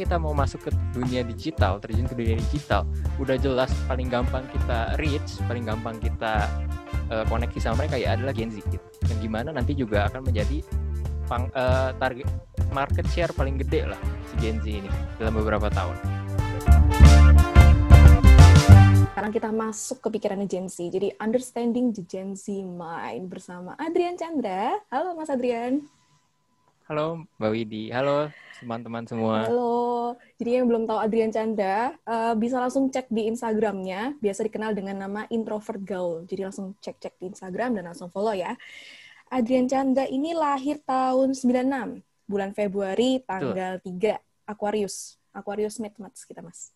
kita mau masuk ke dunia digital, terjun ke dunia digital, udah jelas paling gampang kita reach, paling gampang kita uh, koneksi sama mereka ya adalah Gen Z. Gitu. Dan gimana nanti juga akan menjadi pang, uh, target market share paling gede lah si Gen Z ini dalam beberapa tahun. Sekarang kita masuk ke pikirannya Gen Z. Jadi understanding the Gen Z mind bersama Adrian Chandra. Halo Mas Adrian. Halo Mbak Widi. Halo teman-teman semua. Halo. Jadi yang belum tahu Adrian Chandra, uh, bisa langsung cek di Instagramnya. Biasa dikenal dengan nama Introvert Gaul. Jadi langsung cek-cek di Instagram dan langsung follow ya. Adrian Chandra ini lahir tahun 96, bulan Februari tanggal Tuh. 3, Aquarius. Aquarius Mathematics kita, Mas.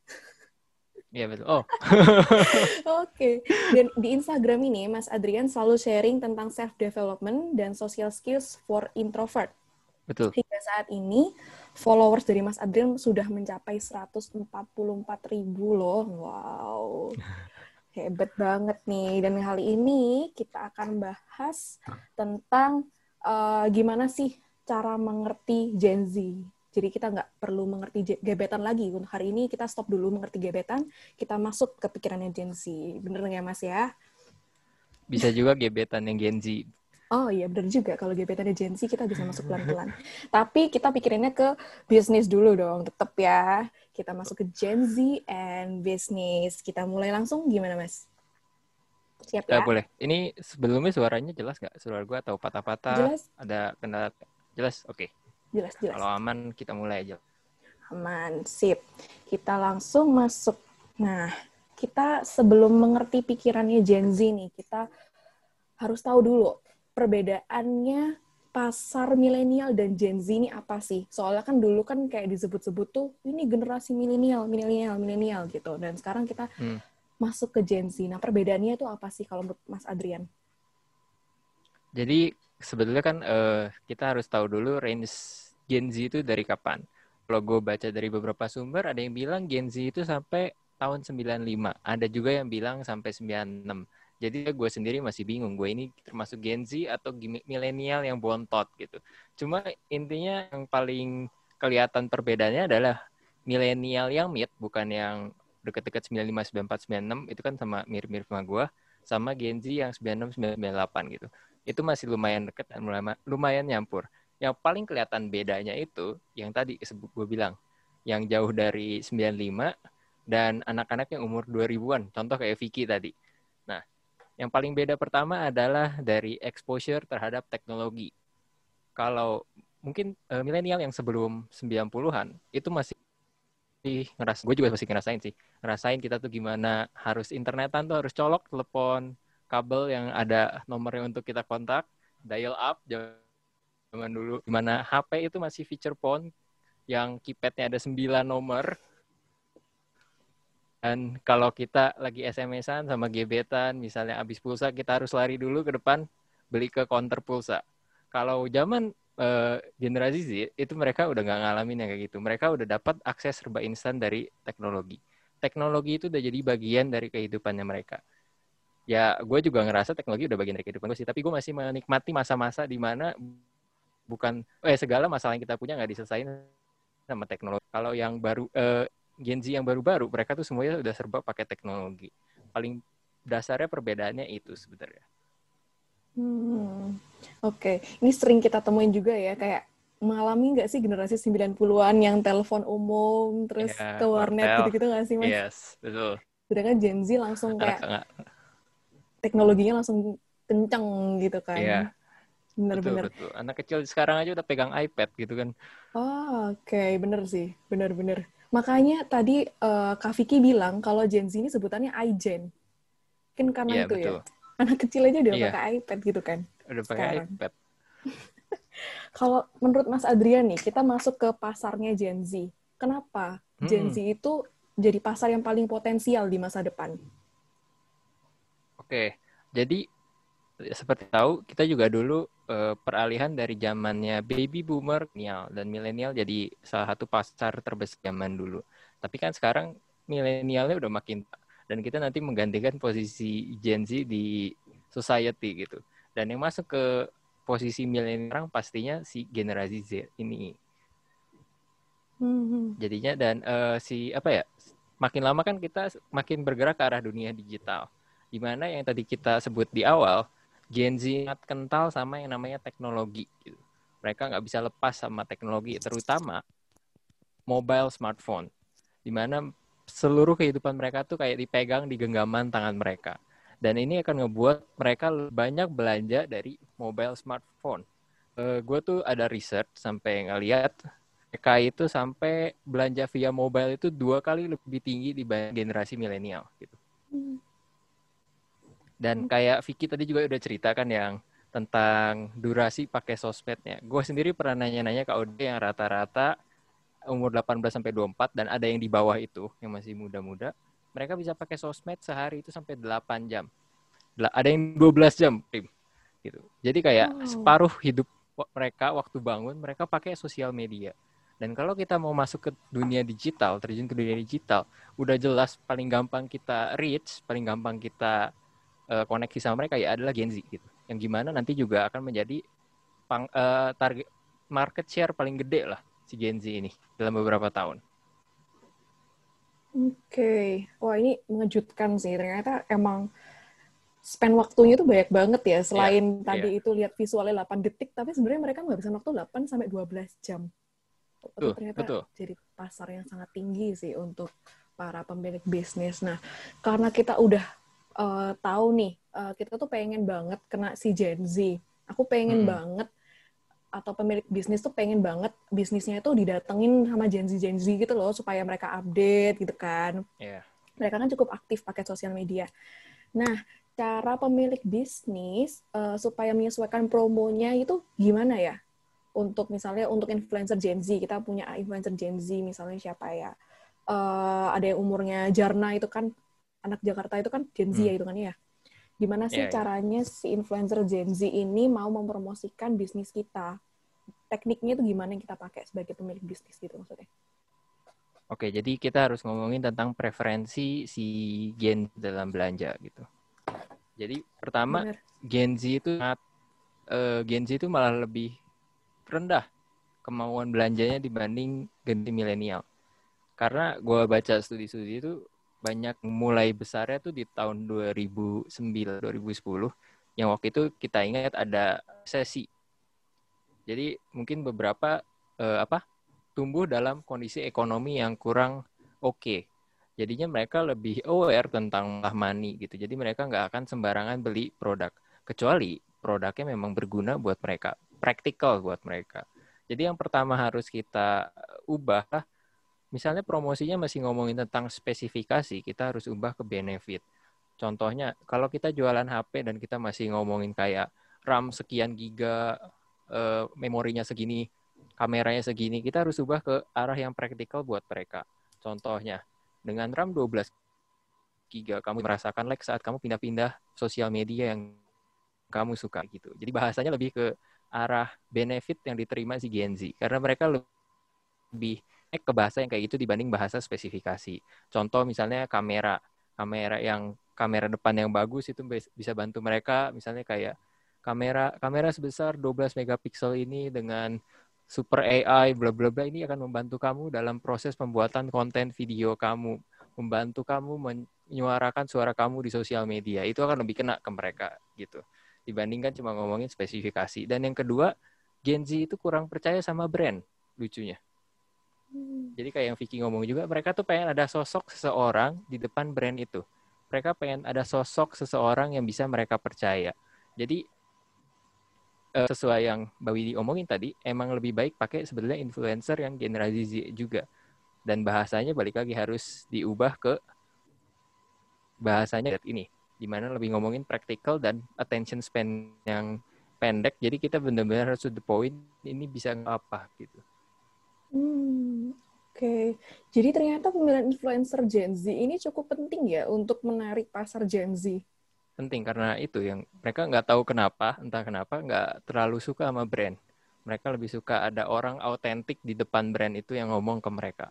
Iya betul. Oh. Oke. okay. Dan di Instagram ini Mas Adrian selalu sharing tentang self development dan social skills for introvert. Betul. Hingga saat ini, followers dari Mas Adrian sudah mencapai 144 ribu loh. Wow. Hebat banget nih. Dan kali ini kita akan bahas tentang uh, gimana sih cara mengerti Gen Z. Jadi kita nggak perlu mengerti gebetan lagi. Untuk hari ini kita stop dulu mengerti gebetan, kita masuk ke pikirannya Gen Z. Bener nggak Mas ya? Bisa juga gebetan yang Gen Z. Oh iya benar juga kalau gebetan Gen Z kita bisa masuk pelan-pelan. Tapi kita pikirinnya ke bisnis dulu dong, tetap ya. Kita masuk ke Gen Z and business. Kita mulai langsung gimana mas? Siap ya? Uh, boleh. Ini sebelumnya suaranya jelas nggak? Suara gue atau patah-patah? Jelas. Ada kendala? Jelas? Oke. Okay. Jelas, jelas. Kalau aman kita mulai aja. Aman, sip. Kita langsung masuk. Nah, kita sebelum mengerti pikirannya Gen Z nih, kita harus tahu dulu perbedaannya pasar milenial dan Gen Z ini apa sih? Soalnya kan dulu kan kayak disebut-sebut tuh ini generasi milenial, milenial, milenial gitu. Dan sekarang kita hmm. masuk ke Gen Z. Nah, perbedaannya itu apa sih kalau menurut Mas Adrian? Jadi sebetulnya kan uh, kita harus tahu dulu range Gen Z itu dari kapan. Kalau gue baca dari beberapa sumber, ada yang bilang Gen Z itu sampai tahun 95. Ada juga yang bilang sampai 96 jadi gue sendiri masih bingung, gue ini termasuk Gen Z atau milenial yang bontot gitu. Cuma intinya yang paling kelihatan perbedaannya adalah milenial yang mid, bukan yang deket-deket 95, 94, 96, itu kan sama mirip-mirip sama gue, sama Gen Z yang 96, 98 gitu. Itu masih lumayan deket dan lumayan nyampur. Yang paling kelihatan bedanya itu, yang tadi gue bilang, yang jauh dari 95 dan anak-anak yang umur 2000-an. Contoh kayak Vicky tadi. Nah, yang paling beda pertama adalah dari exposure terhadap teknologi. Kalau mungkin uh, milenial yang sebelum 90-an itu masih ngeras gue juga masih ngerasain sih ngerasain kita tuh gimana harus internetan tuh harus colok telepon kabel yang ada nomornya untuk kita kontak dial up zaman dulu gimana HP itu masih feature phone yang keypadnya ada 9 nomor dan kalau kita lagi SMS-an sama gebetan, misalnya habis pulsa, kita harus lari dulu ke depan beli ke counter pulsa. Kalau zaman uh, generasi Z, itu mereka udah nggak ngalamin yang kayak gitu. Mereka udah dapat akses serba instan dari teknologi. Teknologi itu udah jadi bagian dari kehidupannya mereka. Ya, gue juga ngerasa teknologi udah bagian dari kehidupan gue sih. Tapi gue masih menikmati masa-masa di mana bukan, eh segala masalah yang kita punya nggak diselesaikan sama teknologi. Kalau yang baru, uh, Gen Z yang baru-baru mereka tuh semuanya udah serba pakai teknologi. Paling dasarnya perbedaannya itu sebenarnya. Hmm. Oke, okay. ini sering kita temuin juga ya kayak mengalami nggak sih generasi 90-an yang telepon umum terus yeah, ke warnet gitu-gitu nggak sih Mas? Yes, betul. Sedangkan Gen Z langsung kayak teknologinya langsung kenceng gitu kan. Iya. Yeah. Bener-bener. Betul, betul. Anak kecil sekarang aja udah pegang iPad gitu kan. Oh, oke. Okay. Bener sih. Bener-bener. Makanya tadi uh, Kak Vicky bilang kalau Gen Z ini sebutannya iGen. Kan karena yeah, itu ya. betul. ya. Anak kecil aja udah yeah. pakai iPad gitu kan. Udah pakai iPad. kalau menurut Mas Adrian nih, kita masuk ke pasarnya Gen Z. Kenapa hmm. Gen Z itu jadi pasar yang paling potensial di masa depan? Oke, jadi seperti tahu kita juga dulu uh, peralihan dari zamannya baby boomer dan milenial jadi salah satu pasar terbesar zaman dulu. Tapi kan sekarang milenialnya udah makin dan kita nanti menggantikan posisi Gen Z di society gitu. Dan yang masuk ke posisi milenial pastinya si generasi Z ini. Hmm. Jadinya dan uh, si apa ya? Makin lama kan kita makin bergerak ke arah dunia digital. Di mana yang tadi kita sebut di awal, Gen Z sangat kental sama yang namanya teknologi. Gitu. Mereka nggak bisa lepas sama teknologi, terutama mobile smartphone. Di mana seluruh kehidupan mereka tuh kayak dipegang di genggaman tangan mereka. Dan ini akan ngebuat mereka banyak belanja dari mobile smartphone. Uh, eh, gue tuh ada research sampai ngeliat mereka itu sampai belanja via mobile itu dua kali lebih tinggi dibanding generasi milenial gitu. Hmm. Dan kayak Vicky tadi juga udah ceritakan yang tentang durasi pakai sosmednya. Gue sendiri pernah nanya-nanya ke Ode yang rata-rata umur 18 sampai 24 dan ada yang di bawah itu yang masih muda-muda, mereka bisa pakai sosmed sehari itu sampai 8 jam. Ada yang 12 jam, Prim. Gitu. Jadi kayak oh. separuh hidup mereka waktu bangun mereka pakai sosial media. Dan kalau kita mau masuk ke dunia digital, terjun ke dunia digital, udah jelas paling gampang kita reach, paling gampang kita uh, koneksi sama mereka ya adalah Gen Z gitu. Yang gimana nanti juga akan menjadi pang, uh, target market share paling gede lah si Gen Z ini dalam beberapa tahun. Oke, okay. wah ini mengejutkan sih. Ternyata emang spend waktunya tuh banyak banget ya. Selain yeah, tadi yeah. itu lihat visualnya 8 detik, tapi sebenarnya mereka nggak bisa waktu 8 sampai 12 jam. Itu ternyata betul. jadi pasar yang sangat tinggi sih untuk para pemilik bisnis. Nah, karena kita udah uh, tahu nih, uh, kita tuh pengen banget kena si Gen Z. Aku pengen hmm. banget atau pemilik bisnis tuh pengen banget bisnisnya itu didatengin sama Gen Z Gen Z gitu loh supaya mereka update gitu kan. Yeah. Mereka kan cukup aktif pakai sosial media. Nah, cara pemilik bisnis uh, supaya menyesuaikan promonya itu gimana ya? Untuk misalnya untuk influencer Gen Z, kita punya influencer Gen Z misalnya siapa ya? Uh, ada yang umurnya Jarna itu kan anak Jakarta itu kan Gen Z hmm. ya itu kan ya. Gimana sih yeah, iya. caranya yeah. si influencer Gen Z ini mau mempromosikan bisnis kita? Tekniknya itu gimana yang kita pakai sebagai pemilik bisnis gitu maksudnya? Oke, jadi kita harus ngomongin tentang preferensi si Gen dalam belanja gitu. Jadi pertama Bener. Gen Z itu sangat uh, Gen Z itu malah lebih rendah kemauan belanjanya dibanding gen milenial. Karena gue baca studi-studi itu banyak mulai besarnya tuh di tahun 2009 2010 yang waktu itu kita ingat ada sesi jadi mungkin beberapa uh, apa tumbuh dalam kondisi ekonomi yang kurang oke. Okay. jadinya mereka lebih aware tentang money gitu. Jadi mereka nggak akan sembarangan beli produk. Kecuali produknya memang berguna buat mereka praktikal buat mereka. Jadi yang pertama harus kita ubah misalnya promosinya masih ngomongin tentang spesifikasi, kita harus ubah ke benefit. Contohnya, kalau kita jualan HP dan kita masih ngomongin kayak RAM sekian giga, uh, memorinya segini, kameranya segini, kita harus ubah ke arah yang praktikal buat mereka. Contohnya, dengan RAM 12 giga, kamu merasakan lag saat kamu pindah-pindah sosial media yang kamu suka gitu. Jadi bahasanya lebih ke arah benefit yang diterima si Gen Z karena mereka lebih ke bahasa yang kayak gitu dibanding bahasa spesifikasi. Contoh misalnya kamera, kamera yang kamera depan yang bagus itu bisa bantu mereka misalnya kayak kamera kamera sebesar 12 megapiksel ini dengan super AI bla bla bla ini akan membantu kamu dalam proses pembuatan konten video kamu, membantu kamu menyuarakan suara kamu di sosial media. Itu akan lebih kena ke mereka gitu. Dibandingkan cuma ngomongin spesifikasi. Dan yang kedua, Gen Z itu kurang percaya sama brand lucunya. Hmm. Jadi kayak yang Vicky ngomong juga, mereka tuh pengen ada sosok seseorang di depan brand itu. Mereka pengen ada sosok seseorang yang bisa mereka percaya. Jadi uh, sesuai yang Mbak Widi omongin tadi, emang lebih baik pakai sebenarnya influencer yang generasi Z juga. Dan bahasanya balik lagi harus diubah ke bahasanya ini, di mana lebih ngomongin practical dan attention span yang pendek. Jadi kita benar-benar harus to the point, ini bisa apa gitu. Hmm, oke. Okay. Jadi ternyata pemilihan influencer Gen Z ini cukup penting ya untuk menarik pasar Gen Z. Penting karena itu yang mereka nggak tahu kenapa, entah kenapa nggak terlalu suka sama brand. Mereka lebih suka ada orang autentik di depan brand itu yang ngomong ke mereka.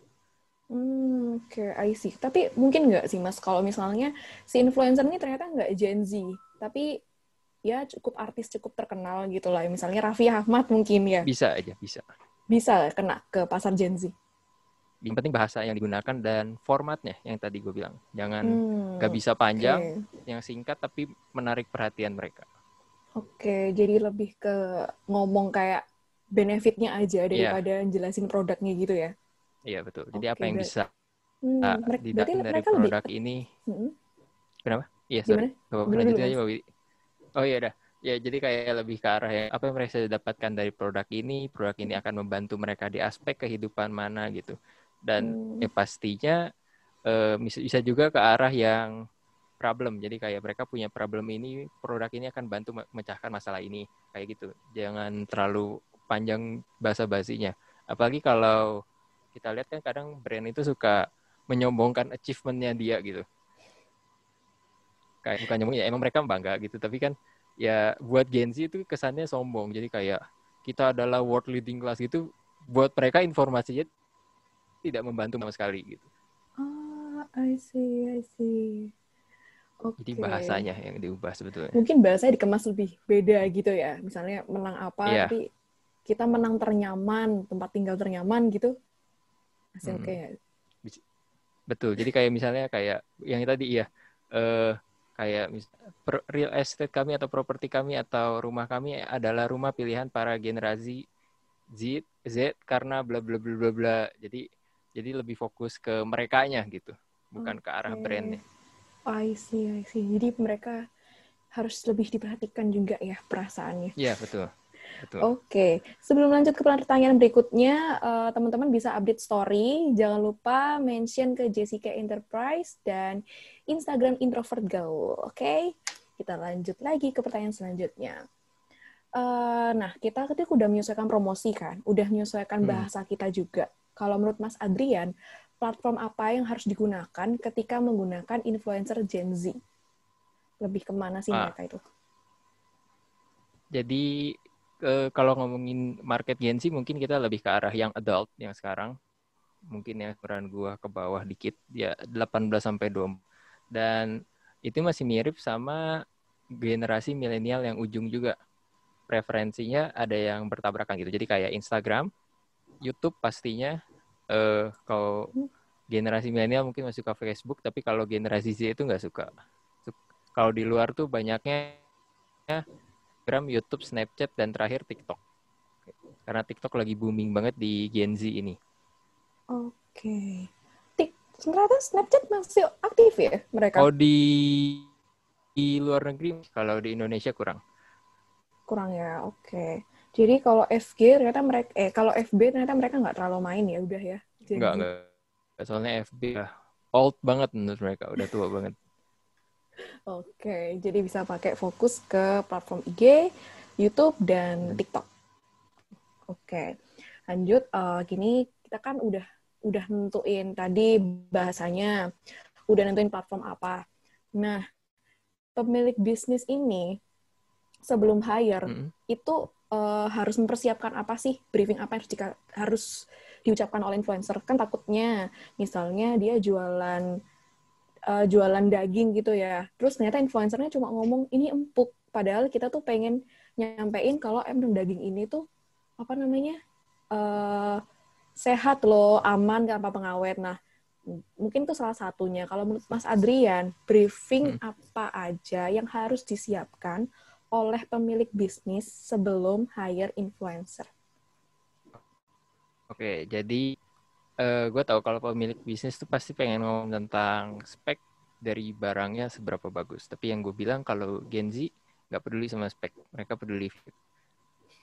Hmm, oke, okay, I see. Tapi mungkin nggak sih mas, kalau misalnya si influencer ini ternyata nggak Gen Z, tapi ya cukup artis cukup terkenal gitu lah. Misalnya Raffi Ahmad mungkin ya. Bisa aja, bisa bisa kena ke pasar Gen Z? yang penting bahasa yang digunakan dan formatnya yang tadi gue bilang jangan Hmm, nggak bisa panjang Oke. yang singkat tapi menarik perhatian mereka Oke, jadi lebih ke ngomong kayak benefitnya aja daripada jelasin produknya gitu ya. iya betul jadi Oke, apa yang bisa Hmm, uh, mereka, berarti didapat dari mereka lebih produk ini Hmm, iya sorry gimana? Lanjutin dulu, aja. Mbak oh iya dah ya jadi kayak lebih ke arah yang apa yang mereka bisa dapatkan dari produk ini produk ini akan membantu mereka di aspek kehidupan mana gitu. Dan Hmm, ya pastinya eh, bisa juga ke arah yang problem. Jadi kayak mereka punya problem ini produk ini akan bantu me- memecahkan masalah ini. Kayak gitu. Jangan terlalu panjang bahasa basinya apalagi kalau kita lihat kan kadang brand itu suka menyombongkan achievementnya dia gitu. Kayak bukan nyombong ya emang mereka bangga gitu. Tapi kan ya buat Gen Z itu kesannya sombong jadi kayak kita adalah world leading class gitu buat mereka informasinya tidak membantu sama sekali gitu Ah, I see, I see. Oke. jadi bahasanya yang diubah sebetulnya Mungkin bahasanya dikemas lebih beda gitu ya. Misalnya menang apa, Iya. tapi kita menang ternyaman, tempat tinggal ternyaman gitu. Masih Hmm. oke ya? betul jadi kayak misalnya kayak yang tadi ya eh kayak real estate kami atau properti kami atau rumah kami adalah rumah pilihan para generasi Z Z karena bla bla bla bla bla jadi jadi lebih fokus ke merekanya gitu bukan ke arah brandnya I see, I see. Jadi mereka harus lebih diperhatikan juga ya perasaannya. iya betul betul Oke, sebelum lanjut ke pertanyaan berikutnya, eh, teman-teman bisa update story. Jangan lupa mention ke Jessica Enterprise dan Instagram Introvert Gaul. Oke, kita lanjut lagi ke pertanyaan selanjutnya. Eh, nah, kita ketika udah menyesuaikan promosi kan, udah menyesuaikan Hmm. bahasa kita juga. Kalau menurut Mas Adrian, platform apa yang harus digunakan ketika menggunakan influencer Gen Z? Lebih ke mana sih Ah. mereka itu? Jadi eh, kalau ngomongin market Gen Z mungkin kita lebih ke arah yang adult yang sekarang. Mungkin yang ukuran gua ke bawah dikit ya 18 sampai 20. Dan itu masih mirip sama generasi milenial yang ujung juga. Preferensinya ada yang bertabrakan gitu. Jadi kayak Instagram, YouTube pastinya eh kalau generasi milenial mungkin masih suka Facebook, tapi kalau generasi Z itu nggak suka. Suk- Kalau di luar tuh banyaknya Instagram, YouTube, Snapchat, dan terakhir TikTok. Karena TikTok lagi booming banget di Gen Z ini. Oke. Tik, ternyata Snapchat masih aktif ya mereka? Kalau di di luar negeri, kalau di Indonesia kurang. Kurang ya, oke. Jadi kalau FG ternyata mereka, eh kalau FB ternyata mereka nggak terlalu main ya, udah ya. Gen Enggak, enggak. Soalnya FB udah old banget menurut mereka, udah tua banget. Oke, jadi bisa pakai fokus ke platform IG, YouTube, dan Hmm. TikTok. Oke, lanjut. Eh, gini, kita kan udah udah nentuin tadi bahasanya, udah nentuin platform apa. Nah, pemilik bisnis ini sebelum hire Mm-mm. itu eh, harus mempersiapkan apa sih briefing apa yang harus diucapkan oleh influencer kan takutnya misalnya dia jualan eh, jualan daging gitu ya. Terus ternyata influencernya cuma ngomong ini empuk. Padahal kita tuh pengen nyampein kalau emang daging ini tuh apa namanya eh, sehat loh aman tanpa pengawet nah mungkin itu salah satunya. Kalau menurut Mas Adrian briefing apa aja yang harus disiapkan oleh pemilik bisnis sebelum hire influencer. Oke, jadi gue tahu kalau pemilik bisnis tuh pasti pengen ngomong tentang spek dari barangnya seberapa bagus. Tapi yang gue bilang kalau Gen Z nggak peduli sama spek, mereka peduli fit.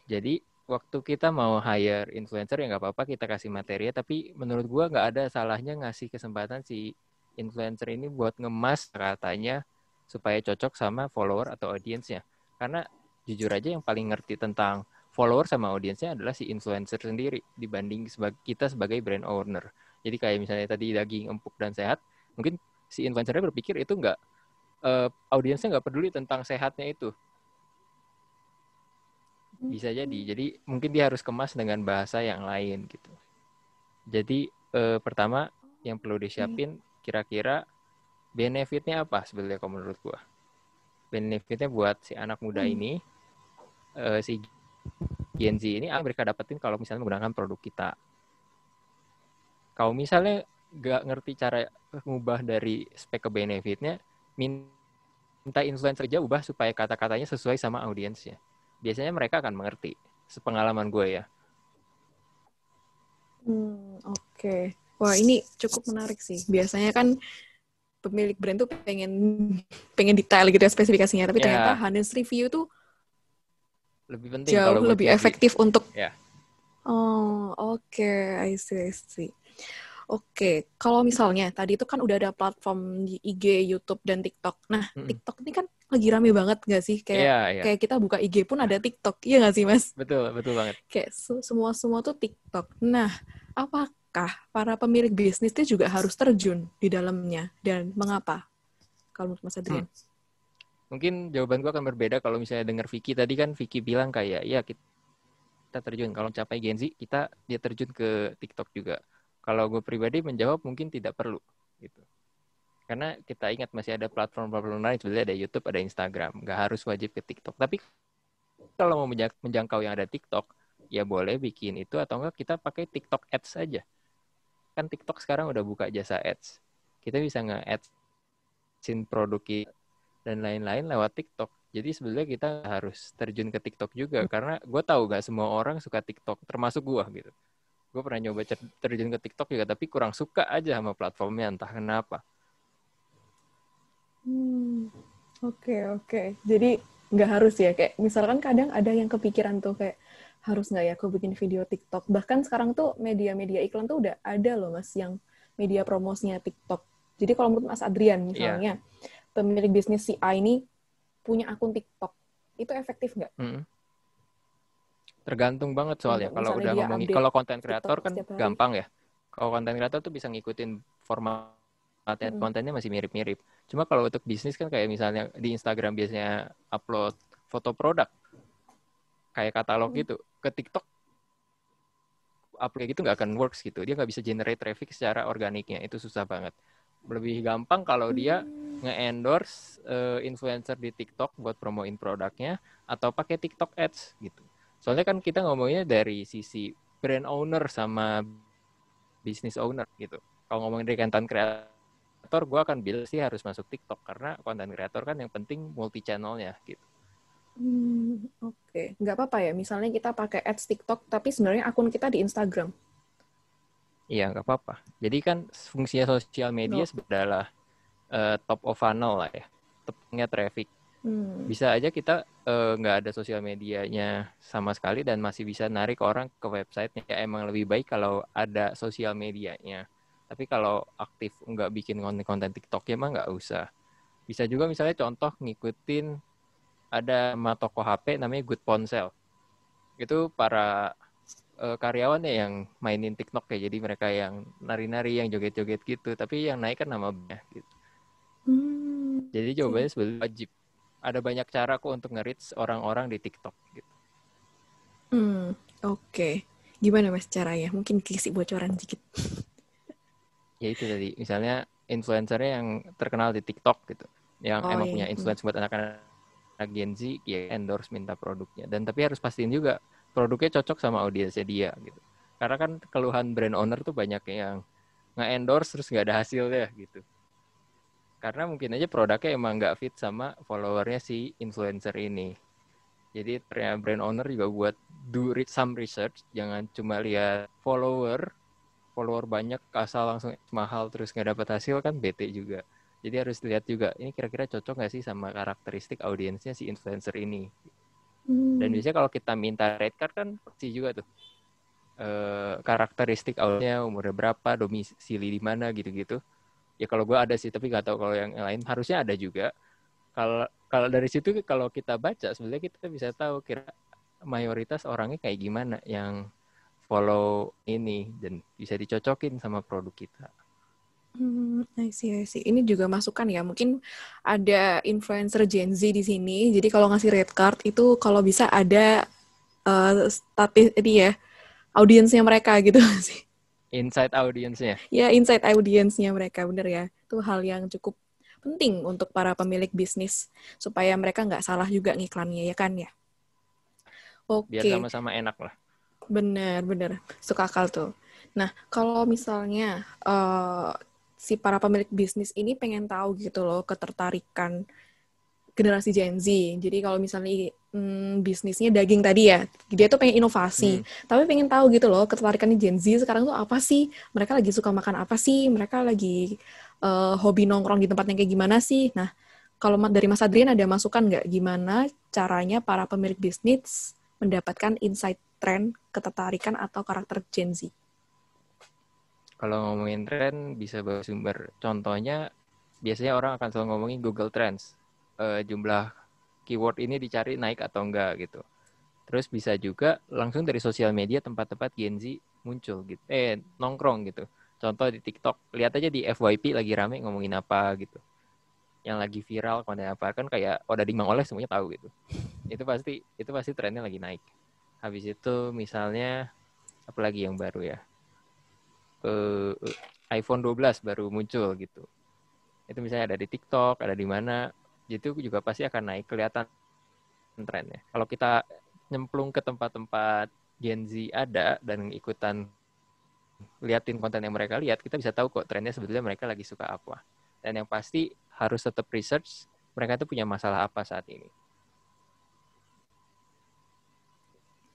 Jadi waktu kita mau hire influencer ya nggak apa-apa kita kasih materi, tapi menurut gue nggak ada salahnya ngasih kesempatan si influencer ini buat ngemas katanya supaya cocok sama follower atau audiensnya. Karena jujur aja yang paling ngerti tentang follower sama audiensnya adalah si influencer sendiri dibanding kita sebagai brand owner. Jadi kayak misalnya tadi daging empuk dan sehat, mungkin si influencernya berpikir itu nggak eh, audiensnya nggak peduli tentang sehatnya itu. Bisa jadi. Jadi mungkin dia harus kemas dengan bahasa yang lain gitu. Jadi eh, pertama yang perlu disiapin kira-kira benefitnya apa sebenarnya kalau menurut gua? Benefitnya buat si anak muda Hmm. ini, eh, si Gen Z ini mereka dapetin kalau misalnya menggunakan produk kita. Kalau misalnya nggak ngerti cara ngubah dari spek ke benefitnya, minta influencer aja ubah supaya kata-katanya sesuai sama audiensnya. Biasanya mereka akan mengerti. Sepengalaman gue ya. Hmm, oke. Okay. Wah, ini cukup menarik sih. Biasanya kan pemilik brand tuh pengen pengen detail gitu ya spesifikasinya, tapi yeah. ternyata honest review tuh lebih penting jauh kalau lebih efektif untuk yeah. Oh, oke, okay. I see, I see. Oke, okay. kalau misalnya tadi itu kan udah ada platform di IG, YouTube, dan TikTok. Nah, mm -hmm. TikTok ini kan lagi rame banget gak sih? Kayak yeah, yeah. kayak kita buka IG pun ada TikTok, iya gak sih, Mas? Betul, betul banget. Kayak semua semua tuh TikTok. Nah, apakah para pemilik bisnis itu juga harus terjun di dalamnya dan mengapa? Kalau menurut Mas Adrian? Hmm. Mungkin jawaban gue akan berbeda kalau misalnya dengar Vicky tadi kan Vicky bilang kayak ya kita terjun kalau capai Gen Z kita dia terjun ke TikTok juga kalau gue pribadi menjawab mungkin tidak perlu gitu. Karena kita ingat masih ada platform-platform lain, sebenarnya ada YouTube, ada Instagram, nggak harus wajib ke TikTok. Tapi kalau mau menjangkau yang ada TikTok, ya boleh bikin itu atau enggak kita pakai TikTok Ads saja. Kan TikTok sekarang udah buka jasa Ads. Kita bisa nge-adsin produk dan lain-lain lewat TikTok. Jadi sebenarnya kita harus terjun ke TikTok juga karena gue tahu gak semua orang suka TikTok, termasuk gue gitu gue pernah nyoba terjun ke TikTok juga tapi kurang suka aja sama platformnya entah kenapa hmm oke okay, oke okay. jadi nggak harus ya kayak misalkan kadang ada yang kepikiran tuh kayak harus nggak ya aku bikin video TikTok bahkan sekarang tuh media-media iklan tuh udah ada loh mas yang media promosinya TikTok jadi kalau menurut Mas Adrian misalnya yeah. Pemilik bisnis si A ini punya akun TikTok itu efektif nggak? Mm Tergantung banget soalnya. Kalau udah ngomongin kalau konten kreator kan gampang ya. Kalau konten kreator tuh bisa ngikutin format hmm. kontennya masih mirip-mirip. Cuma kalau untuk bisnis kan kayak misalnya di Instagram biasanya upload foto produk kayak katalog hmm. gitu. Ke TikTok upload gitu nggak akan works gitu. Dia nggak bisa generate traffic secara organiknya. Itu susah banget. Lebih gampang kalau dia hmm. nge-endorse uh, influencer di TikTok buat promoin produknya atau pakai TikTok Ads gitu. Soalnya kan kita ngomongnya dari sisi brand owner sama business owner gitu. Kalau ngomongin dari konten kreator, gue akan bilang sih harus masuk TikTok karena konten kreator kan yang penting multi channelnya gitu. Hmm, oke, okay. nggak apa-apa ya. Misalnya kita pakai ads TikTok, tapi sebenarnya akun kita di Instagram. Iya, nggak apa-apa. Jadi kan fungsinya sosial media no. adalah uh, top of funnel lah ya, topnya traffic. Hmm. Bisa aja kita eh, nggak uh, ada sosial medianya sama sekali dan masih bisa narik orang ke websitenya. Ya emang lebih baik kalau ada sosial medianya. Tapi kalau aktif nggak bikin konten-konten TikTok ya emang nggak usah. Bisa juga misalnya contoh ngikutin ada sama toko HP namanya Good Ponsel. Itu para uh, karyawan ya yang mainin TikTok ya. Jadi mereka yang nari-nari, yang joget-joget gitu. Tapi yang naik kan namanya gitu. Hmm. Jadi jawabannya sebenarnya wajib ada banyak cara kok untuk nge-reach orang-orang di TikTok gitu. Hmm, oke. Okay. Gimana Mas caranya? Mungkin kisi bocoran dikit. ya itu tadi, misalnya influencernya yang terkenal di TikTok gitu. Yang oh, emang iya. punya hmm. influence buat anak-anak Gen Z, ya endorse minta produknya. Dan tapi harus pastiin juga produknya cocok sama audiensnya dia gitu. Karena kan keluhan brand owner tuh banyak yang nge-endorse terus nggak ada hasilnya gitu. Karena mungkin aja produknya emang nggak fit sama followernya si influencer ini. Jadi ternyata brand owner juga buat do some research jangan cuma lihat follower follower banyak asal langsung mahal terus nggak dapat hasil kan bete juga. Jadi harus lihat juga ini kira-kira cocok nggak sih sama karakteristik audiensnya si influencer ini hmm. dan biasanya kalau kita minta red card kan pasti juga tuh e, karakteristik audiensnya umurnya berapa domisili di mana gitu-gitu ya kalau gue ada sih tapi nggak tahu kalau yang lain harusnya ada juga kalau kalau dari situ kalau kita baca sebenarnya kita bisa tahu kira mayoritas orangnya kayak gimana yang follow ini dan bisa dicocokin sama produk kita. Hmm, I see, I see. Ini juga masukan ya. Mungkin ada influencer Gen Z di sini. Jadi kalau ngasih red card itu kalau bisa ada uh, statis ini ya audiensnya mereka gitu sih. Inside audience-nya. Ya, inside audience-nya mereka, bener ya. Itu hal yang cukup penting untuk para pemilik bisnis. Supaya mereka nggak salah juga ngiklannya, ya kan ya? Oke. Okay. Biar sama-sama enak lah. Bener, bener. Suka akal tuh. Nah, kalau misalnya uh, si para pemilik bisnis ini pengen tahu gitu loh ketertarikan generasi Gen Z. Jadi kalau misalnya hmm, bisnisnya daging tadi ya, dia tuh pengen inovasi, hmm. tapi pengen tahu gitu loh ketertarikannya Gen Z sekarang tuh apa sih? Mereka lagi suka makan apa sih? Mereka lagi uh, hobi nongkrong di tempat yang kayak gimana sih? Nah, kalau dari Mas Adrian ada masukan nggak gimana caranya para pemilik bisnis mendapatkan insight tren, ketertarikan atau karakter Gen Z? Kalau ngomongin tren bisa bersumber. Contohnya biasanya orang akan selalu ngomongin Google Trends uh, jumlah keyword ini dicari naik atau enggak gitu. Terus bisa juga langsung dari sosial media tempat-tempat Gen Z muncul gitu. Eh, nongkrong gitu. Contoh di TikTok, lihat aja di FYP lagi rame ngomongin apa gitu. Yang lagi viral konten apa kan kayak oh dari Mang Oleh semuanya tahu gitu. itu pasti itu pasti trennya lagi naik. Habis itu misalnya apa lagi yang baru ya? Uh, iPhone 12 baru muncul gitu. Itu misalnya ada di TikTok, ada di mana itu juga pasti akan naik kelihatan trennya. Kalau kita nyemplung ke tempat-tempat Gen Z ada dan ikutan liatin konten yang mereka lihat, kita bisa tahu kok trennya sebetulnya mereka lagi suka apa. Dan yang pasti harus tetap research mereka itu punya masalah apa saat ini.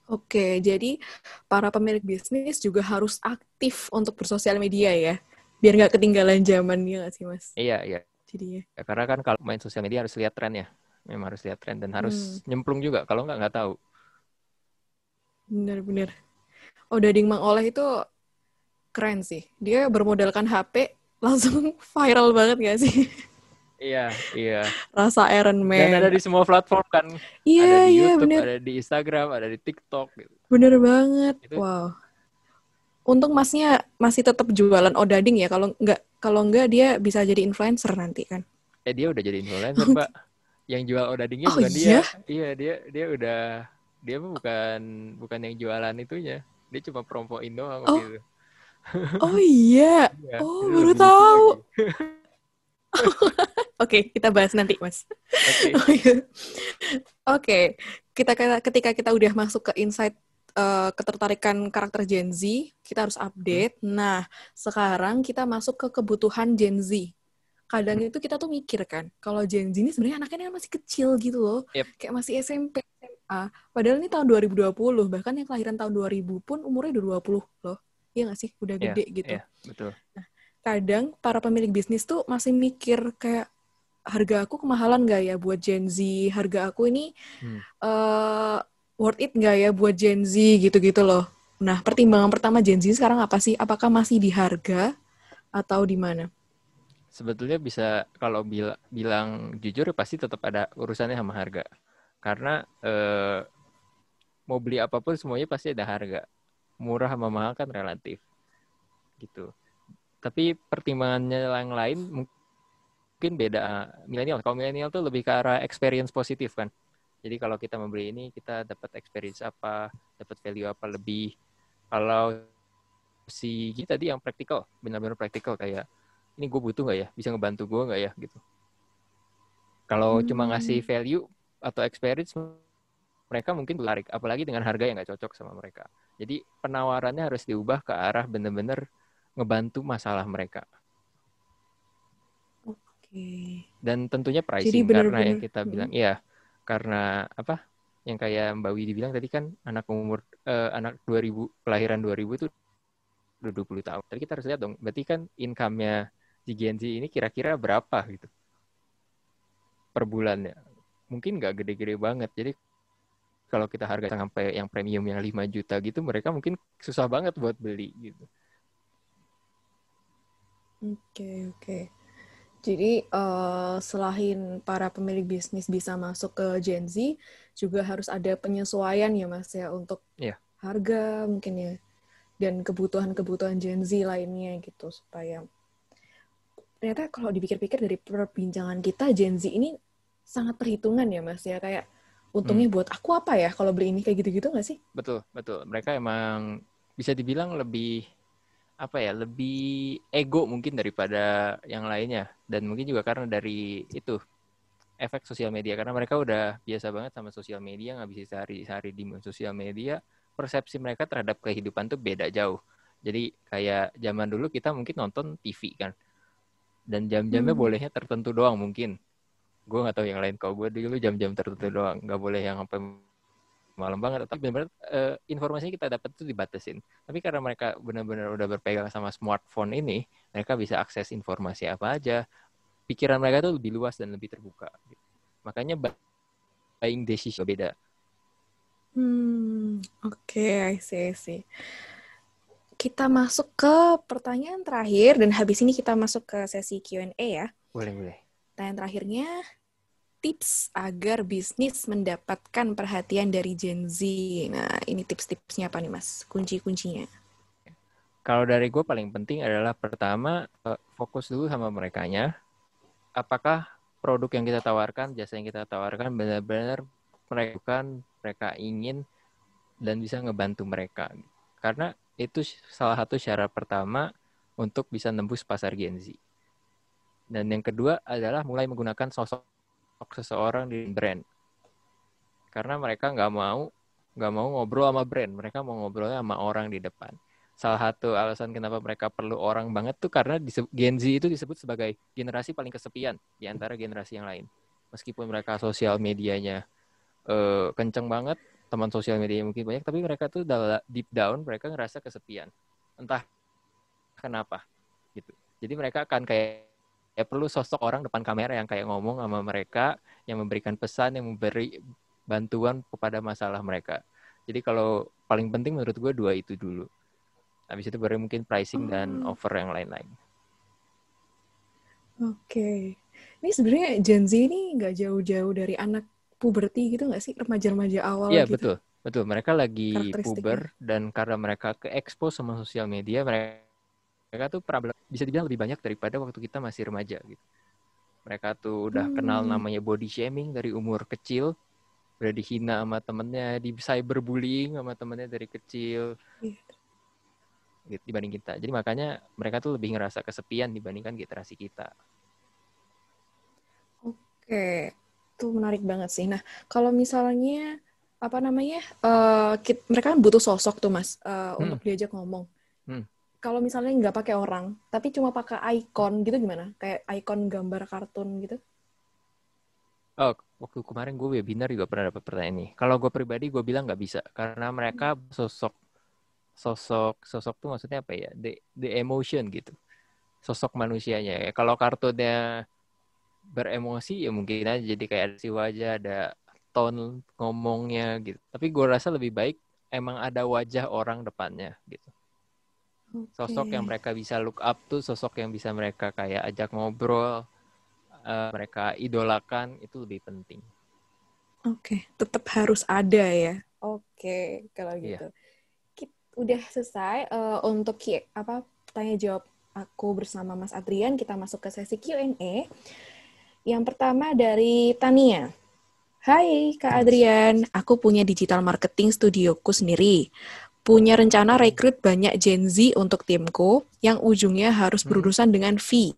Oke, jadi para pemilik bisnis juga harus aktif untuk bersosial media ya, biar nggak ketinggalan zamannya nggak sih mas? Iya, iya jadinya. Ya, karena kan kalau main sosial media harus lihat tren ya. Memang harus lihat tren dan harus hmm. nyemplung juga. Kalau nggak nggak tahu. Bener-bener. Oh, Dading Mang Oleh itu keren sih. Dia bermodalkan HP langsung viral banget gak sih? Iya, iya. Rasa Iron Man. Dan ada di semua platform kan. Iya, ada di iya, YouTube, bener. ada di Instagram, ada di TikTok. Gitu. Bener banget. Itu... Wow. Untung masnya masih tetap jualan odading ya. Kalau nggak kalau enggak dia bisa jadi influencer nanti kan. Eh dia udah jadi influencer, Pak. Yang jual odadingnya oh, bukan iya? dia. Iya, dia dia udah dia bukan bukan yang jualan itunya. Dia cuma promoin doang oh. gitu. Oh iya. iya oh, baru tahu. Oke, okay, kita bahas nanti, Mas. Oke. Okay. Oke, okay. kita ketika kita udah masuk ke insight uh, ketertarikan karakter Gen Z, kita harus update. Hmm. Nah, sekarang kita masuk ke kebutuhan Gen Z. Kadang itu kita tuh mikir kan, kalau Gen Z ini sebenarnya anaknya masih kecil gitu loh. Yep. Kayak masih SMP, SMA. Padahal ini tahun 2020, bahkan yang kelahiran tahun 2000 pun umurnya udah 20 loh. Iya gak sih? Udah iya, gede yeah, gitu. Yeah, betul. Nah, kadang para pemilik bisnis tuh masih mikir kayak harga aku kemahalan gak ya buat Gen Z? Harga aku ini hmm. uh, worth it nggak ya buat Gen Z gitu-gitu loh. Nah, pertimbangan pertama Gen Z sekarang apa sih? Apakah masih di harga atau di mana? Sebetulnya bisa kalau bila, bilang jujur pasti tetap ada urusannya sama harga. Karena eh, mau beli apa pun semuanya pasti ada harga. Murah sama mahal kan relatif. Gitu. Tapi pertimbangannya yang lain mungkin beda milenial. Kalau milenial tuh lebih ke arah experience positif kan jadi kalau kita membeli ini kita dapat experience apa, dapat value apa lebih. Kalau si G tadi yang praktikal, benar-benar praktikal kayak ini gue butuh nggak ya, bisa ngebantu gue nggak ya gitu. Kalau hmm. cuma ngasih value atau experience, mereka mungkin tertarik, apalagi dengan harga yang nggak cocok sama mereka. Jadi penawarannya harus diubah ke arah benar-benar ngebantu masalah mereka. Oke. Dan tentunya pricing bener -bener, karena yang kita bilang, hmm. iya karena apa yang kayak Mbak Widi bilang tadi kan anak umur uh, anak 2000 kelahiran 2000 itu udah 20 tahun. Tapi kita harus lihat dong, berarti kan income-nya di Gen Z ini kira-kira berapa gitu per bulannya. Mungkin nggak gede-gede banget. Jadi kalau kita harga sampai yang premium yang 5 juta gitu, mereka mungkin susah banget buat beli gitu. Oke, okay, oke. Okay. Jadi uh, selain para pemilik bisnis bisa masuk ke Gen Z, juga harus ada penyesuaian ya mas ya untuk yeah. harga mungkin ya dan kebutuhan-kebutuhan Gen Z lainnya gitu supaya ternyata kalau dipikir-pikir dari perbincangan kita Gen Z ini sangat perhitungan ya mas ya kayak untungnya hmm. buat aku apa ya kalau beli ini kayak gitu-gitu nggak sih? Betul betul mereka emang bisa dibilang lebih apa ya lebih ego mungkin daripada yang lainnya dan mungkin juga karena dari itu efek sosial media karena mereka udah biasa banget sama sosial media nggak bisa sehari-hari di sosial media persepsi mereka terhadap kehidupan tuh beda jauh Jadi kayak zaman dulu kita mungkin nonton TV kan. Dan jam-jamnya Hmm. bolehnya tertentu doang mungkin. Gue nggak tahu yang lain. Kalau gue dulu jam-jam tertentu doang. Nggak boleh yang sampai malam banget. Tapi benar-benar eh, informasinya kita dapat itu dibatasin. Tapi karena mereka benar-benar udah berpegang sama smartphone ini, mereka bisa akses informasi apa aja. Pikiran mereka tuh lebih luas dan lebih terbuka. Makanya buying decision beda. Hmm, oke, I see, I see. Kita masuk ke pertanyaan terakhir dan habis ini kita masuk ke sesi Q&A ya. Boleh, boleh. Pertanyaan terakhirnya, tips agar bisnis mendapatkan perhatian dari Gen Z. Nah, ini tips-tipsnya apa nih, Mas? Kunci-kuncinya. Kalau dari gue paling penting adalah pertama eh, fokus dulu sama merekanya. Apakah produk yang kita tawarkan, jasa yang kita tawarkan benar-benar mereka mereka ingin dan bisa ngebantu mereka. Karena itu salah satu syarat pertama untuk bisa nembus pasar Gen Z. Dan yang kedua adalah mulai menggunakan sosok seseorang di brand. Karena mereka nggak mau nggak mau ngobrol sama brand, mereka mau ngobrolnya sama orang di depan salah satu alasan kenapa mereka perlu orang banget tuh karena Gen Z itu disebut sebagai generasi paling kesepian di antara generasi yang lain. Meskipun mereka sosial medianya uh, kenceng banget, teman sosial medianya mungkin banyak, tapi mereka tuh deep down mereka ngerasa kesepian. Entah kenapa gitu. Jadi mereka akan kayak ya perlu sosok orang depan kamera yang kayak ngomong sama mereka, yang memberikan pesan, yang memberi bantuan kepada masalah mereka. Jadi kalau paling penting menurut gue dua itu dulu. Habis itu baru mungkin pricing dan offer yang lain-lain. Oke. Ini sebenarnya Gen Z ini nggak jauh-jauh dari anak puberti gitu nggak sih? Remaja-remaja awal Iya, gitu. betul. Betul. Mereka lagi puber dan karena mereka ke expose sama sosial media, mereka mereka tuh pernah bisa dibilang lebih banyak daripada waktu kita masih remaja gitu. Mereka tuh udah kenal Hmm. namanya body shaming dari umur kecil, udah dihina sama temennya, di cyberbullying sama temennya dari kecil. Iya. gitu dibanding kita. Jadi makanya mereka tuh lebih ngerasa kesepian dibandingkan generasi kita. Oke, itu menarik banget sih. Nah, kalau misalnya apa namanya, eh, kit- mereka kan butuh sosok tuh mas eh, untuk diajak ngomong. Hmm. Kalau misalnya nggak pakai orang, tapi cuma pakai icon gitu gimana? Kayak icon gambar kartun gitu? Oh, waktu kemarin gue webinar juga pernah dapat pertanyaan ini. Kalau gue pribadi gue bilang nggak bisa karena mereka sosok sosok sosok tuh maksudnya apa ya? The, the emotion gitu. Sosok manusianya ya. Kalau kartunnya beremosi ya mungkin aja jadi kayak ada si wajah, ada tone ngomongnya gitu. Tapi gue rasa lebih baik emang ada wajah orang depannya gitu. Sosok yang mereka bisa look up tuh sosok yang bisa mereka kayak ajak ngobrol, eh, mereka idolakan itu lebih penting. Oke, tetap harus ada ya. Oke, kalau Iya. gitu. Kit- udah selesai eh, untuk apa tanya jawab aku bersama Mas Adrian. Kita masuk ke sesi Q&A. Yang pertama dari Tania. Hai Kak Adrian, aku punya digital marketing studioku sendiri. Punya rencana rekrut banyak Gen Z untuk timku yang ujungnya harus Hmm. berurusan dengan fee.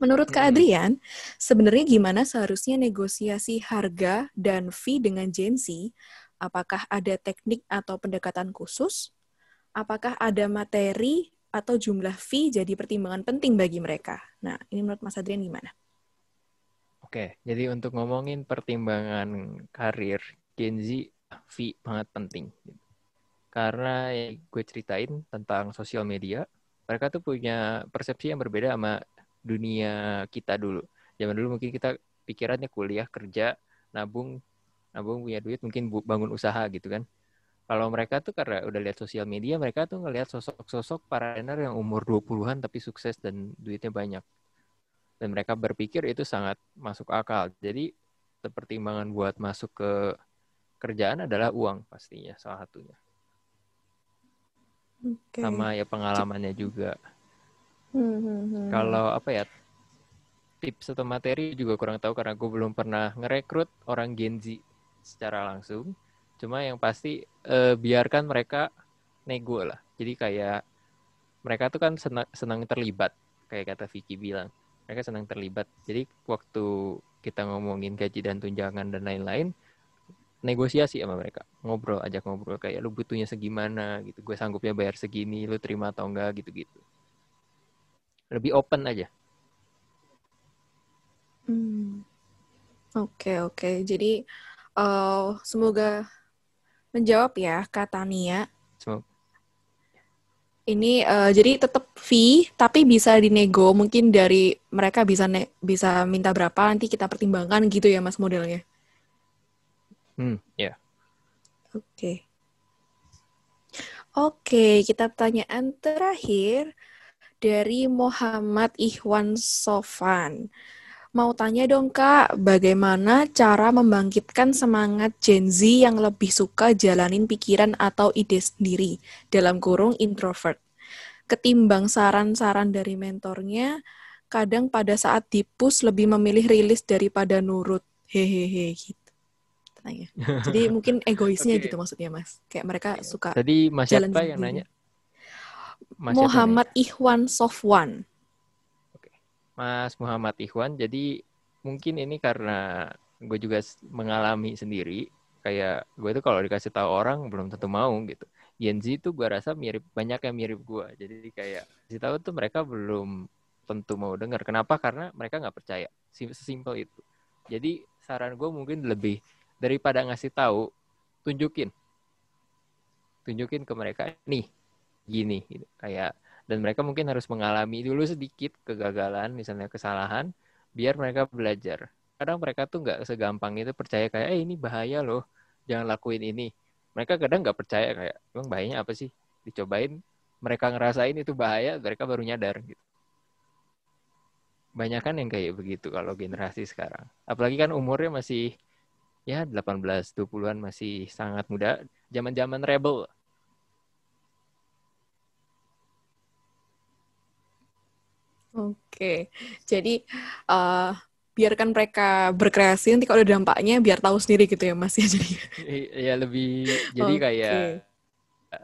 Menurut Kak Hmm. Adrian, sebenarnya gimana seharusnya negosiasi harga dan fee dengan Gen Z? Apakah ada teknik atau pendekatan khusus? Apakah ada materi atau jumlah fee jadi pertimbangan penting bagi mereka? Nah, ini menurut Mas Adrian gimana? Oke, jadi untuk ngomongin pertimbangan karir Gen Z, fee banget penting. Karena gue ceritain tentang sosial media, mereka tuh punya persepsi yang berbeda sama dunia kita dulu. Zaman dulu mungkin kita pikirannya kuliah, kerja, nabung, nabung punya duit, mungkin bangun usaha gitu kan. Kalau mereka tuh karena udah lihat sosial media, mereka tuh ngelihat sosok-sosok para trainer yang umur 20-an tapi sukses dan duitnya banyak dan mereka berpikir itu sangat masuk akal. Jadi pertimbangan buat masuk ke kerjaan adalah uang pastinya salah satunya. Oke. Sama ya pengalamannya juga. Hmm, hmm, hmm. Kalau apa ya tips atau materi juga kurang tahu karena gue belum pernah ngerekrut orang Gen Z secara langsung. Cuma yang pasti eh, biarkan mereka nego lah. Jadi kayak mereka tuh kan senang, senang terlibat kayak kata Vicky bilang. Mereka senang terlibat. Jadi waktu kita ngomongin gaji dan tunjangan dan lain-lain, negosiasi sama mereka ngobrol ajak ngobrol kayak lu butuhnya segimana gitu gue sanggupnya bayar segini lu terima atau enggak gitu gitu lebih open aja Hmm. Oke, oke. Jadi uh, semoga menjawab ya kata Nia. Semoga. Ini uh, jadi tetap fee tapi bisa dinego mungkin dari mereka bisa ne bisa minta berapa nanti kita pertimbangkan gitu ya Mas modelnya. Hmm, ya. Yeah. Oke. Okay. Oke, kita pertanyaan terakhir dari Muhammad Ikhwan Sofan. Mau tanya dong Kak, bagaimana cara membangkitkan semangat Gen Z yang lebih suka jalanin pikiran atau ide sendiri, dalam kurung introvert. Ketimbang saran-saran dari mentornya, kadang pada saat dipus lebih memilih rilis daripada nurut. Hehehe gitu. Tanya. Jadi mungkin egoisnya okay. gitu maksudnya Mas. Kayak mereka iya. suka Tadi Mas jalan siapa yang nanya? Mas Muhammad Ikhwan Sofwan. Mas Muhammad Ikhwan. Jadi mungkin ini karena gue juga mengalami sendiri. Kayak gue itu kalau dikasih tahu orang belum tentu mau gitu. Gen Z itu gue rasa mirip banyak yang mirip gue. Jadi kayak kasih tahu tuh mereka belum tentu mau dengar. Kenapa? Karena mereka nggak percaya. Sesimpel itu. Jadi saran gue mungkin lebih daripada ngasih tahu, tunjukin, tunjukin ke mereka nih gini gitu. kayak dan mereka mungkin harus mengalami dulu sedikit kegagalan misalnya kesalahan biar mereka belajar. Kadang mereka tuh nggak segampang itu percaya kayak eh ini bahaya loh jangan lakuin ini. Mereka kadang nggak percaya kayak emang bahayanya apa sih? Dicobain. Mereka ngerasain itu bahaya mereka baru nyadar gitu. Banyak kan yang kayak begitu kalau generasi sekarang. Apalagi kan umurnya masih ya 18 20-an masih sangat muda zaman-zaman rebel Oke, jadi uh, biarkan mereka berkreasi nanti kalau ada dampaknya biar tahu sendiri gitu ya Mas ya jadi. Iya lebih jadi okay. kayak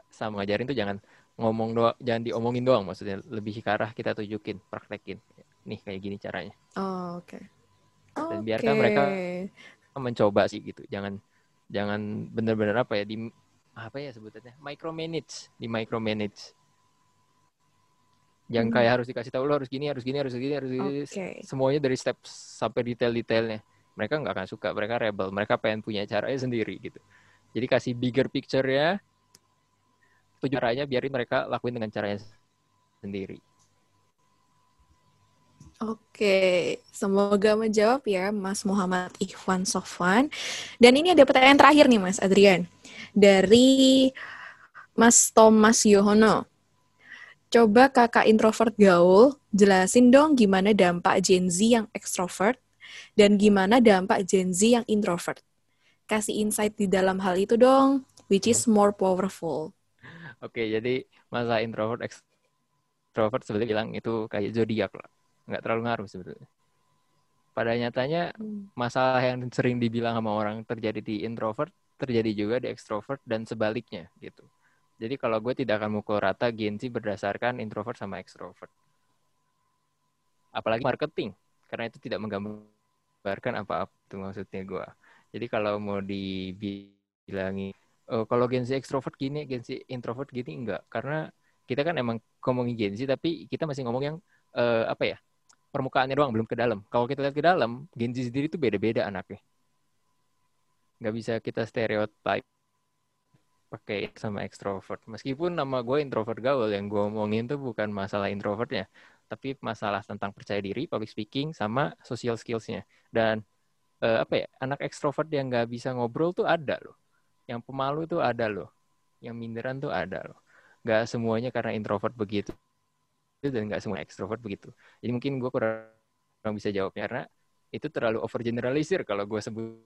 sama ngajarin tuh jangan ngomong doang, jangan diomongin doang maksudnya lebih ke arah kita tunjukin, praktekin. Nih kayak gini caranya. Oh, oke. Okay. Dan biarkan mereka mencoba sih gitu. Jangan jangan benar-benar apa ya di apa ya sebutannya micromanage di micromanage yang hmm. kayak harus dikasih tahu lo harus gini harus gini harus gini harus gini okay. semuanya dari step sampai detail-detailnya mereka nggak akan suka mereka rebel mereka pengen punya caranya sendiri gitu jadi kasih bigger picture ya tujuh caranya biarin mereka lakuin dengan caranya sendiri Oke, semoga menjawab ya Mas Muhammad Ikhwan Sofwan. Dan ini ada pertanyaan terakhir nih Mas Adrian. Dari Mas Thomas Yohono. Coba kakak introvert gaul, jelasin dong gimana dampak Gen Z yang extrovert dan gimana dampak Gen Z yang introvert. Kasih insight di dalam hal itu dong, which is more powerful. Oke, jadi masa introvert extrovert sebetulnya bilang itu kayak zodiak lah. Nggak terlalu ngaruh sebetulnya. Pada nyatanya, hmm. masalah yang sering dibilang sama orang terjadi di introvert, terjadi juga di extrovert dan sebaliknya gitu. Jadi kalau gue tidak akan mukul rata Gen Z berdasarkan introvert sama extrovert. Apalagi marketing, karena itu tidak menggambarkan apa-apa itu maksudnya gue. Jadi kalau mau dibilangi, oh, kalau Gen Z extrovert gini, Gen Z introvert gini enggak. Karena kita kan emang ngomongin Gen Z, tapi kita masih ngomong yang uh, apa ya, permukaannya doang, belum ke dalam. Kalau kita lihat ke dalam, Gen sendiri itu beda-beda anaknya. Nggak bisa kita stereotype pakai sama ekstrovert. Meskipun nama gue introvert gaul, yang gue omongin tuh bukan masalah introvertnya, tapi masalah tentang percaya diri, public speaking, sama social skillsnya. Dan uh, apa ya, anak ekstrovert yang nggak bisa ngobrol tuh ada loh. Yang pemalu tuh ada loh. Yang minderan tuh ada loh. Gak semuanya karena introvert begitu. Dan gak semua ekstrovert begitu. Jadi mungkin gue kurang bisa jawabnya karena itu terlalu overgeneralisir kalau gue sebut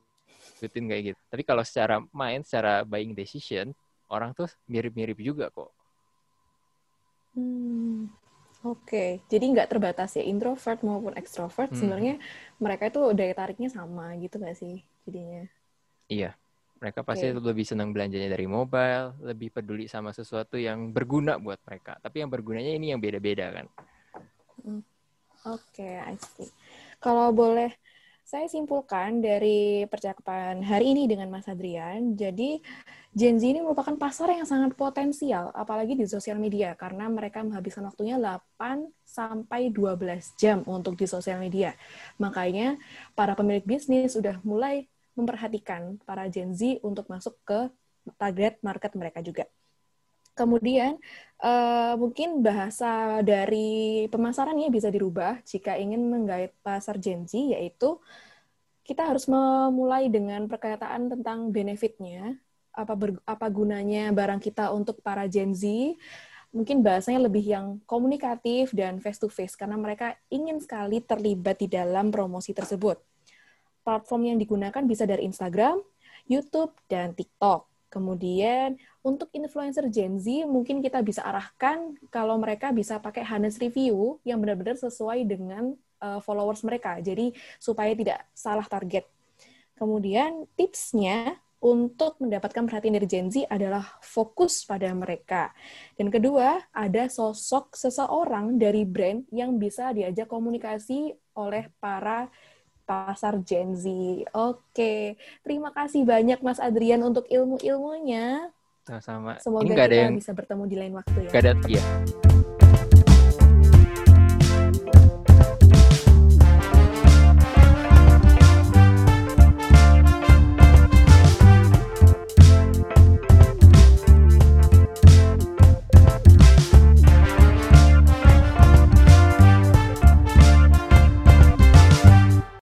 sebutin kayak gitu. Tapi kalau secara main, secara buying decision, orang tuh mirip-mirip juga kok. Hmm, Oke, okay. jadi nggak terbatas ya introvert maupun extrovert. Hmm. Sebenarnya mereka itu daya tariknya sama gitu nggak sih jadinya? Iya, mereka pasti okay. lebih senang belanjanya dari mobile, lebih peduli sama sesuatu yang berguna buat mereka. Tapi yang bergunanya ini yang beda-beda kan. Hmm. Oke, okay, I see. Kalau boleh saya simpulkan dari percakapan hari ini dengan Mas Adrian, jadi Gen Z ini merupakan pasar yang sangat potensial, apalagi di sosial media, karena mereka menghabiskan waktunya 8 sampai 12 jam untuk di sosial media. Makanya para pemilik bisnis sudah mulai memperhatikan para Gen Z untuk masuk ke target market mereka juga. Kemudian uh, mungkin bahasa dari pemasarannya bisa dirubah jika ingin menggait pasar Gen Z, yaitu kita harus memulai dengan perkataan tentang benefitnya, apa ber, apa gunanya barang kita untuk para Gen Z. Mungkin bahasanya lebih yang komunikatif dan face to face karena mereka ingin sekali terlibat di dalam promosi tersebut. Platform yang digunakan bisa dari Instagram, YouTube, dan TikTok. Kemudian untuk influencer Gen Z mungkin kita bisa arahkan kalau mereka bisa pakai honest review yang benar-benar sesuai dengan uh, followers mereka. Jadi supaya tidak salah target. Kemudian tipsnya untuk mendapatkan perhatian dari Gen Z adalah fokus pada mereka. Dan kedua, ada sosok seseorang dari brand yang bisa diajak komunikasi oleh para pasar Gen Z. Oke, terima kasih banyak Mas Adrian untuk ilmu-ilmunya. Sama-sama. Semoga Ini kita ada yang... bisa bertemu di lain waktu ya. Gak ada, iya.